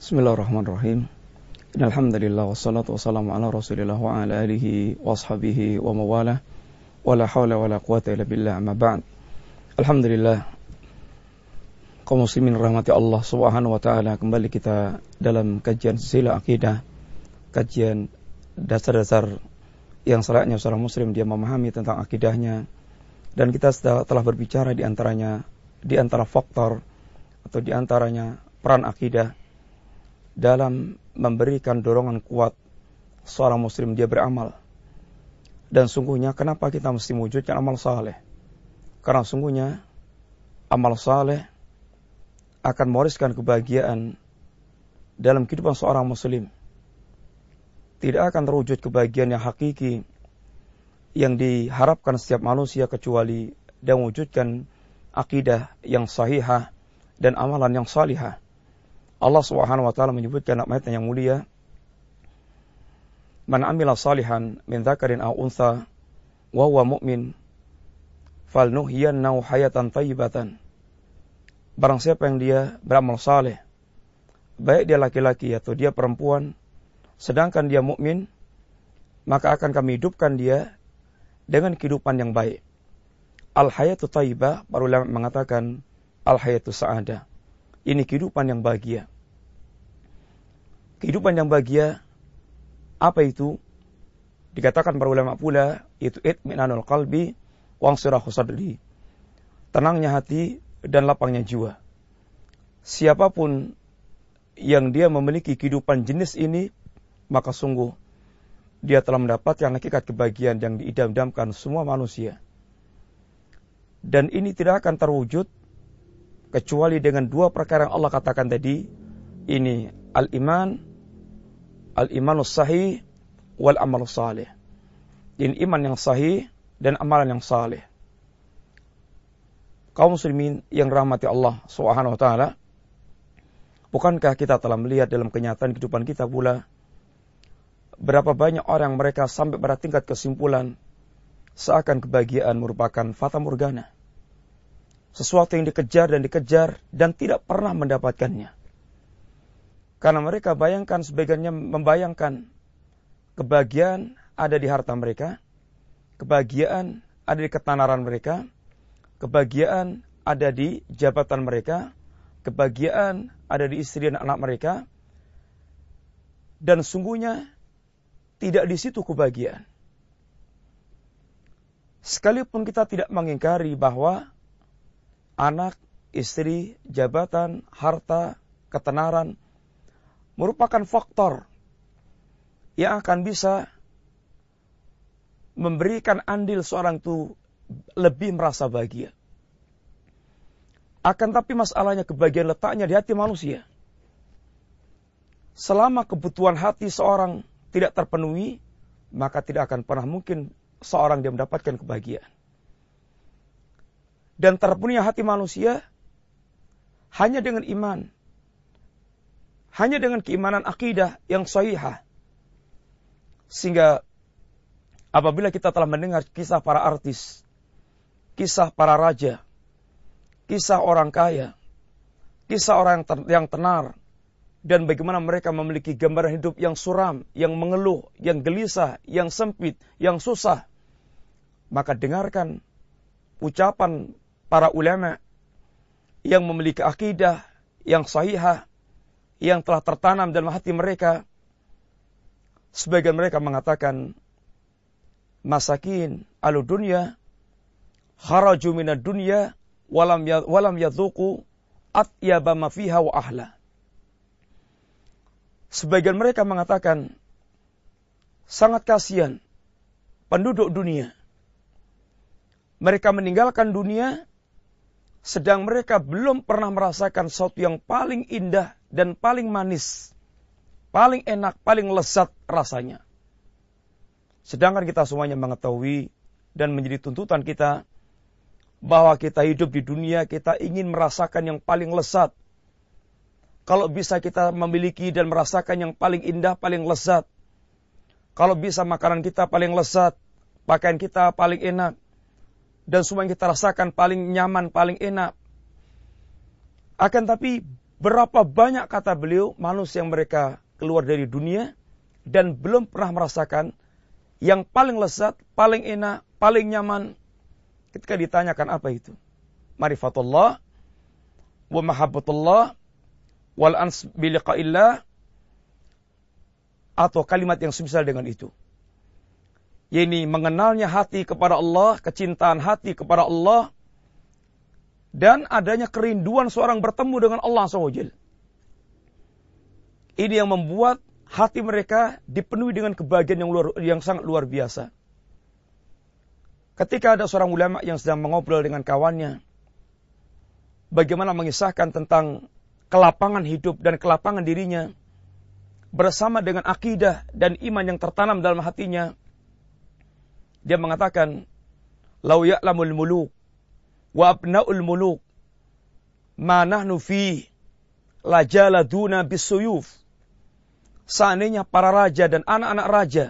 Bismillahirrahmanirrahim. Alhamdulillah wassalatu wassalamu ala Rasulillah wa ala alihi wa wa mawalah. Wa la hawla wa la quwata illa billah amma ba'd. Alhamdulillah. Kaum muslimin rahmati Allah Subhanahu wa taala kembali kita dalam kajian sila akidah, kajian dasar-dasar yang selayaknya seorang muslim dia memahami tentang akidahnya dan kita telah berbicara di antaranya di antara faktor atau di antaranya peran akidah dalam memberikan dorongan kuat seorang muslim dia beramal. Dan sungguhnya kenapa kita mesti mewujudkan amal saleh? Karena sungguhnya amal saleh akan mewariskan kebahagiaan dalam kehidupan seorang muslim. Tidak akan terwujud kebahagiaan yang hakiki yang diharapkan setiap manusia kecuali dan mewujudkan akidah yang sahihah dan amalan yang salihah. Allah Subhanahu wa taala menyebutkan ayatnya yang mulia Man amila salihan min dzakarin aw untha wa huwa mu'min falnuhyiyannahu hayatan thayyibatan Barang siapa yang dia beramal saleh baik dia laki-laki atau dia perempuan sedangkan dia mukmin maka akan kami hidupkan dia dengan kehidupan yang baik. Al hayatu thayyibah para ulama mengatakan al hayatu sa'adah ini kehidupan yang bahagia. Kehidupan yang bahagia apa itu? Dikatakan para ulama pula itu itminanul qalbi wang sadri. Tenangnya hati dan lapangnya jiwa. Siapa pun yang dia memiliki kehidupan jenis ini, maka sungguh dia telah mendapatkan hakikat kebahagiaan yang diidam-idamkan semua manusia. Dan ini tidak akan terwujud kecuali dengan dua perkara yang Allah katakan tadi ini al-iman al-imanus sahih wal amal salih ini iman yang sahih dan amalan yang saleh kaum muslimin yang rahmati Allah Subhanahu wa taala bukankah kita telah melihat dalam kenyataan kehidupan kita pula berapa banyak orang mereka sampai pada tingkat kesimpulan seakan kebahagiaan merupakan fata morgana. Sesuatu yang dikejar dan dikejar dan tidak pernah mendapatkannya. Karena mereka bayangkan sebagiannya membayangkan kebahagiaan ada di harta mereka, kebahagiaan ada di ketenaran mereka, kebahagiaan ada di jabatan mereka, kebahagiaan ada di istri dan anak mereka, dan sungguhnya tidak di situ kebahagiaan. Sekalipun kita tidak mengingkari bahwa anak, istri, jabatan, harta, ketenaran merupakan faktor yang akan bisa memberikan andil seorang itu lebih merasa bahagia. Akan tapi masalahnya kebahagiaan letaknya di hati manusia. Selama kebutuhan hati seorang tidak terpenuhi, maka tidak akan pernah mungkin seorang dia mendapatkan kebahagiaan dan terpenuhnya hati manusia hanya dengan iman. Hanya dengan keimanan akidah yang sahihah. Sehingga apabila kita telah mendengar kisah para artis, kisah para raja, kisah orang kaya, kisah orang yang tenar, dan bagaimana mereka memiliki gambaran hidup yang suram, yang mengeluh, yang gelisah, yang sempit, yang susah. Maka dengarkan ucapan para ulama yang memiliki akidah yang sahihah yang telah tertanam dalam hati mereka sebagian mereka mengatakan masakin alu dunya kharaju minad dunya walam ya, walam yadhuqu atyaba ma fiha wa ahla. Sebagian mereka mengatakan sangat kasihan penduduk dunia. Mereka meninggalkan dunia sedang mereka belum pernah merasakan sesuatu yang paling indah dan paling manis, paling enak, paling lezat rasanya. Sedangkan kita semuanya mengetahui dan menjadi tuntutan kita bahwa kita hidup di dunia, kita ingin merasakan yang paling lezat. Kalau bisa kita memiliki dan merasakan yang paling indah, paling lezat. Kalau bisa makanan kita paling lezat, pakaian kita paling enak, dan semua yang kita rasakan paling nyaman, paling enak. Akan tapi Berapa banyak kata beliau manusia yang mereka keluar dari dunia dan belum pernah merasakan yang paling lezat, paling enak, paling nyaman ketika ditanyakan apa itu. Marifatullah wa mahabbatullah wal ans biliqa'illah atau kalimat yang semisal dengan itu. Yaitu mengenalnya hati kepada Allah, kecintaan hati kepada Allah, dan adanya kerinduan seorang bertemu dengan Allah SWT. Ini yang membuat hati mereka dipenuhi dengan kebahagiaan yang luar yang sangat luar biasa. Ketika ada seorang ulama yang sedang mengobrol dengan kawannya, bagaimana mengisahkan tentang kelapangan hidup dan kelapangan dirinya bersama dengan akidah dan iman yang tertanam dalam hatinya. Dia mengatakan, "Lau ya'lamul muluk wa abnaul muluk ma nahnu fi lajaladuna bisuyuf. Seandainya para raja dan anak-anak raja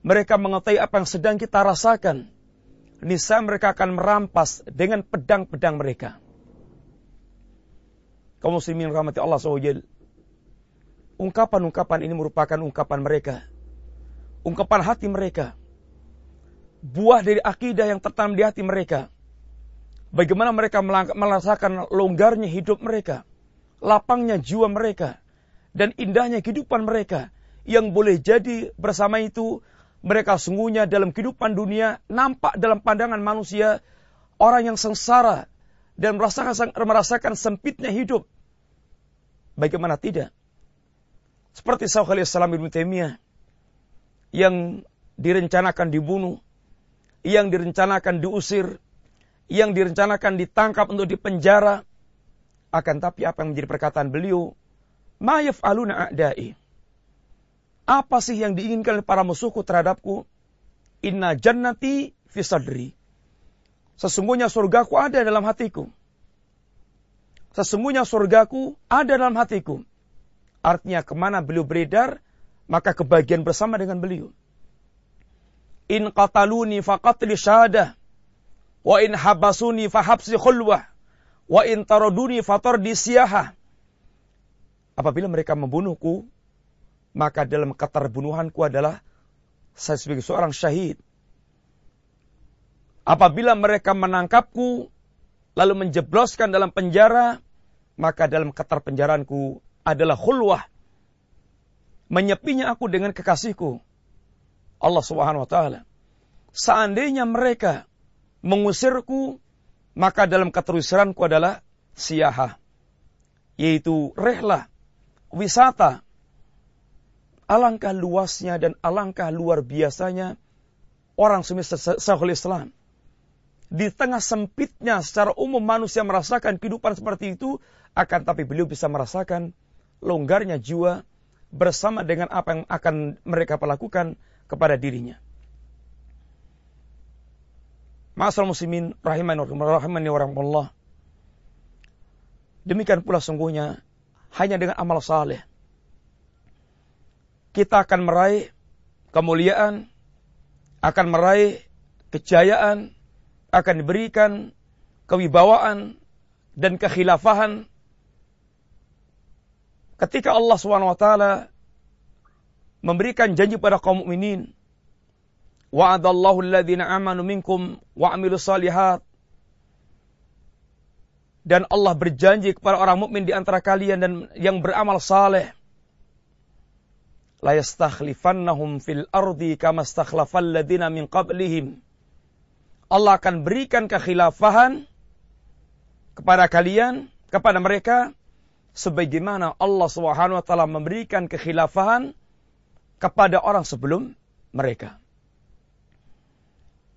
mereka mengetahui apa yang sedang kita rasakan niscaya mereka akan merampas dengan pedang-pedang mereka. Kaum muslimin rahmati Allah SWT ungkapan-ungkapan ini merupakan ungkapan mereka ungkapan hati mereka buah dari akidah yang tertanam di hati mereka Bagaimana mereka merasakan longgarnya hidup mereka, lapangnya jiwa mereka, dan indahnya kehidupan mereka yang boleh jadi bersama itu mereka sungguhnya dalam kehidupan dunia nampak dalam pandangan manusia orang yang sengsara dan merasakan, merasakan sempitnya hidup. Bagaimana tidak? Seperti Sayyid Salam Ibn Taimiyah yang direncanakan dibunuh, yang direncanakan diusir, yang direncanakan ditangkap untuk dipenjara. Akan tapi apa yang menjadi perkataan beliau? Ma'yaf aluna a'dai. Apa sih yang diinginkan oleh para musuhku terhadapku? Inna jannati fi sadri. Sesungguhnya surgaku ada dalam hatiku. Sesungguhnya surgaku ada dalam hatiku. Artinya ke mana beliau beredar, maka kebahagiaan bersama dengan beliau. In qataluni faqatli syahadah. Wa in habasuni fahabsi khulwah. Wa in taraduni fatardi siyaha. Apabila mereka membunuhku, maka dalam keterbunuhanku adalah saya sebagai seorang syahid. Apabila mereka menangkapku, lalu menjebloskan dalam penjara, maka dalam keterpenjaranku adalah khulwah. Menyepinya aku dengan kekasihku. Allah subhanahu wa ta'ala. Seandainya mereka mengusirku, maka dalam keterusanku adalah siaha, yaitu rehlah, wisata. Alangkah luasnya dan alangkah luar biasanya orang semisal Syekhul Islam. Di tengah sempitnya secara umum manusia merasakan kehidupan seperti itu, akan tapi beliau bisa merasakan longgarnya jiwa bersama dengan apa yang akan mereka lakukan kepada dirinya. Ma'asal muslimin rahimani rahimani Allah. Demikian pula sungguhnya hanya dengan amal saleh kita akan meraih kemuliaan, akan meraih kejayaan, akan diberikan kewibawaan dan kekhilafahan ketika Allah SWT memberikan janji pada kaum mukminin Wa'adallahu alladhina amanu minkum wa amilu salihat. Dan Allah berjanji kepada orang mukmin di antara kalian dan yang beramal saleh. La yastakhlifannahum fil ardi kama stakhlafal ladina min qablihim. Allah akan berikan kekhilafahan kepada kalian, kepada mereka sebagaimana Allah Subhanahu wa taala memberikan kekhilafahan kepada orang sebelum mereka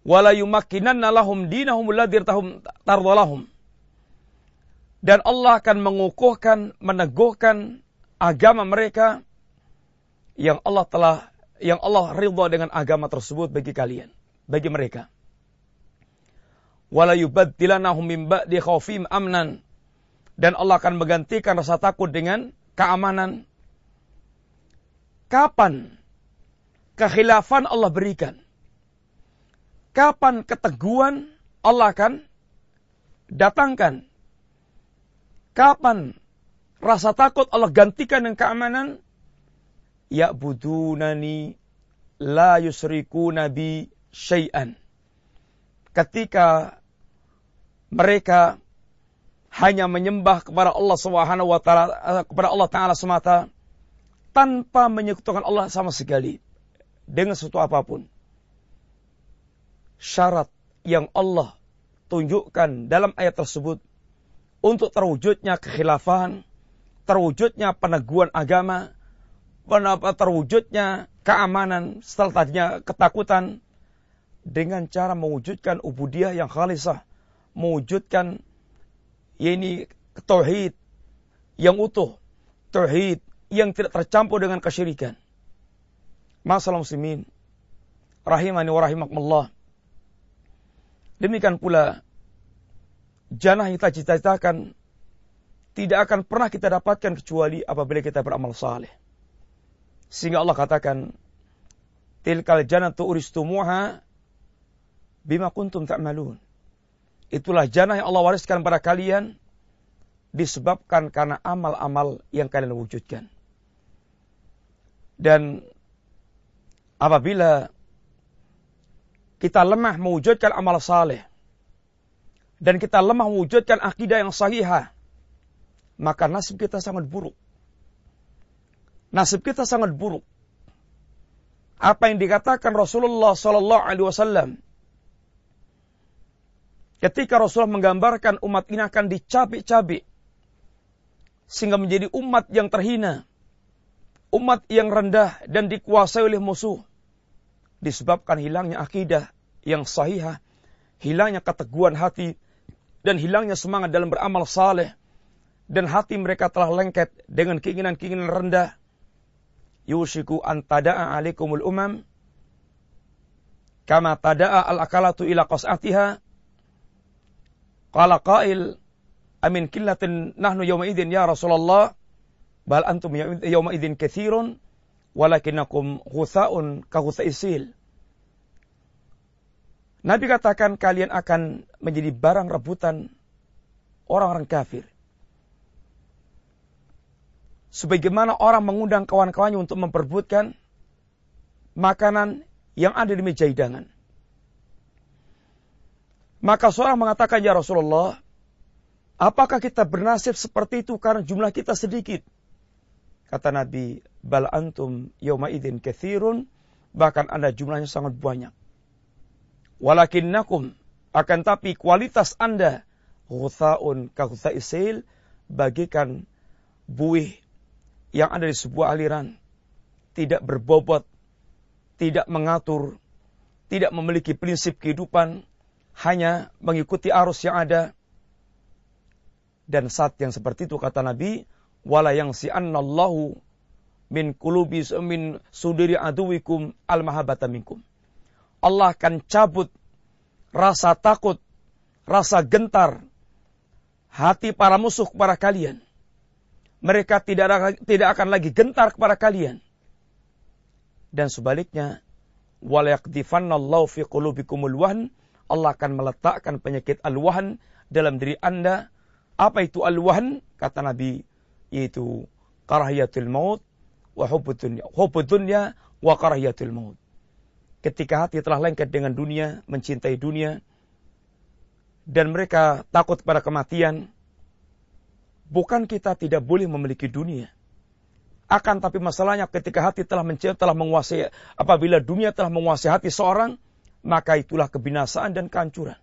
wala yumakkinanna lahum dinahum alladhi tardalahum. Dan Allah akan mengukuhkan, meneguhkan agama mereka yang Allah telah yang Allah ridha dengan agama tersebut bagi kalian, bagi mereka. Wala yubaddilanahum min ba'di amnan. Dan Allah akan menggantikan rasa takut dengan keamanan. Kapan kekhilafan Allah berikan? kapan keteguhan Allah akan datangkan. Kapan rasa takut Allah gantikan dengan keamanan. Ya'budunani la yusriku nabi syai'an. Ketika mereka hanya menyembah kepada Allah Subhanahu wa taala kepada Allah taala semata tanpa menyekutukan Allah sama sekali dengan sesuatu apa pun. Syarat yang Allah tunjukkan dalam ayat tersebut untuk terwujudnya kekhilafan, terwujudnya peneguhan agama, terwujudnya keamanan setelah tadinya ketakutan dengan cara mewujudkan ubudiyah yang khalisah, mewujudkan ya ini tauhid yang utuh, tauhid yang tidak tercampur dengan kesyirikan. Masalah muslimin, rahimani wa rahimakumullah. Demikian pula, jannah yang kita cita-citakan tidak akan pernah kita dapatkan kecuali apabila kita beramal saleh. Sehingga Allah katakan, Tilkal jannatu uristumuha bima kuntum ta'malun. Itulah jannah yang Allah wariskan pada kalian disebabkan karena amal-amal yang kalian wujudkan. Dan apabila kita lemah mewujudkan amal saleh dan kita lemah mewujudkan akidah yang sahihah, maka nasib kita sangat buruk. Nasib kita sangat buruk. Apa yang dikatakan Rasulullah Sallallahu Alaihi Wasallam Ketika Rasulullah menggambarkan umat ini akan dicabik-cabik. Sehingga menjadi umat yang terhina. Umat yang rendah dan dikuasai oleh musuh. Disebabkan hilangnya akidah yang sahihah. Hilangnya keteguhan hati. Dan hilangnya semangat dalam beramal saleh. Dan hati mereka telah lengket dengan keinginan-keinginan rendah. Yushiku antada'a alaikumul umam. Kama tada'a al-akalatu ila qas'atiha Qala qail amin killatin nahnu yawma idin ya Rasulullah bal antum yawma idin kathirun walakinakum ghutha'un ka isil. Nabi katakan kalian akan menjadi barang rebutan orang-orang kafir. Sebagaimana orang mengundang kawan-kawannya untuk memperbutkan makanan yang ada di meja hidangan. Maka seorang mengatakan, Ya Rasulullah, apakah kita bernasib seperti itu karena jumlah kita sedikit? Kata Nabi, Bal antum yawma idin kathirun, bahkan anda jumlahnya sangat banyak. Walakinnakum, akan tapi kualitas anda, Ghutha'un kahutha isil, bagikan buih yang ada di sebuah aliran. Tidak berbobot, tidak mengatur, tidak memiliki prinsip kehidupan, hanya mengikuti arus yang ada. Dan saat yang seperti itu kata Nabi, wala yang si annallahu min kulubi min sudiri aduwikum al mahabata minkum. Allah akan cabut rasa takut, rasa gentar hati para musuh kepada kalian. Mereka tidak tidak akan lagi gentar kepada kalian. Dan sebaliknya, wala yakdifannallahu fi qulubikumul wahn Allah akan meletakkan penyakit al-wahan dalam diri Anda. Apa itu al-wahan? Kata Nabi, yaitu karahiyatul maut wa hubbud dunya. Hubbud dunya wa karahiyatul maut. Ketika hati telah lengket dengan dunia, mencintai dunia, dan mereka takut pada kematian, bukan kita tidak boleh memiliki dunia. Akan tapi masalahnya ketika hati telah mencintai, telah menguasai, apabila dunia telah menguasai hati seorang, maka itulah kebinasaan dan kehancuran.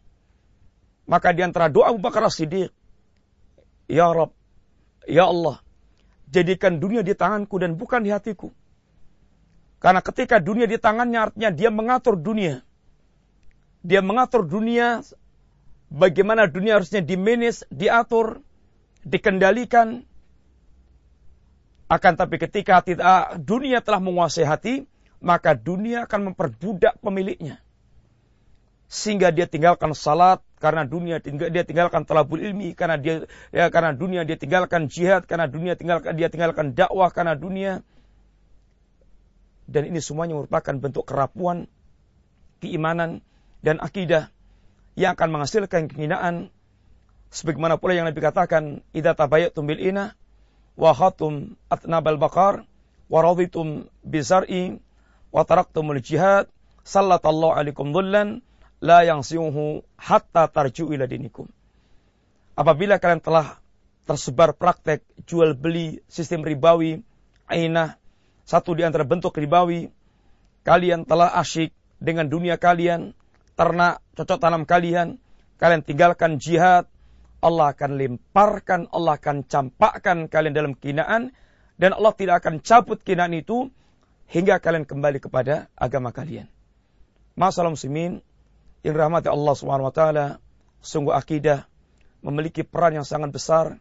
Maka di antara doa Abu Bakar Siddiq, Ya Rob, Ya Allah, jadikan dunia di tanganku dan bukan di hatiku. Karena ketika dunia di tangannya artinya dia mengatur dunia. Dia mengatur dunia bagaimana dunia harusnya dimenis, diatur, dikendalikan. Akan tapi ketika hati, ah, dunia telah menguasai hati, maka dunia akan memperbudak pemiliknya sehingga dia tinggalkan salat karena dunia dia tinggalkan talabul ilmi karena dia ya, karena dunia dia tinggalkan jihad karena dunia tinggalkan dia tinggalkan dakwah karena dunia. Dan ini semuanya merupakan bentuk kerapuan keimanan dan akidah yang akan menghasilkan kehinaan sebagaimana pula yang Nabi katakan idza tabayatum bil ina wa khatum atnabal bakar wa raditum bizar'i wa taraktumul jihad sallatallahu alaikum dhullan la yang siuhu hatta tarju ila dinikum. Apabila kalian telah tersebar praktek jual beli sistem ribawi, ainah, satu di antara bentuk ribawi, kalian telah asyik dengan dunia kalian, ternak, cocok tanam kalian, kalian tinggalkan jihad, Allah akan lemparkan, Allah akan campakkan kalian dalam kinaan, dan Allah tidak akan cabut kinaan itu hingga kalian kembali kepada agama kalian. Masalah muslimin yang rahmati Allah SWT, sungguh akidah memiliki peran yang sangat besar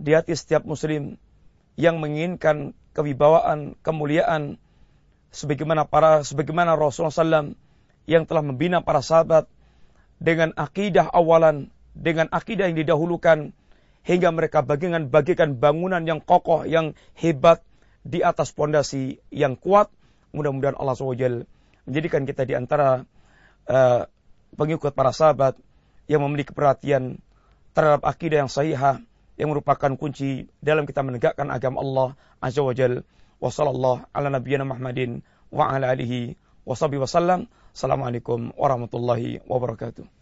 di hati setiap muslim yang menginginkan kewibawaan, kemuliaan, sebagaimana para sebagaimana Rasulullah SAW yang telah membina para sahabat dengan akidah awalan, dengan akidah yang didahulukan hingga mereka bagikan bagikan bangunan yang kokoh, yang hebat di atas pondasi yang kuat. Mudah-mudahan Allah SWT menjadikan kita di antara uh, pengikut para sahabat yang memiliki perhatian terhadap akidah yang sahihah yang merupakan kunci dalam kita menegakkan agama Allah Azza wa Jal. Wa sallallahu ala nabiyyina Muhammadin wa ala alihi wasallam. Assalamualaikum warahmatullahi wabarakatuh.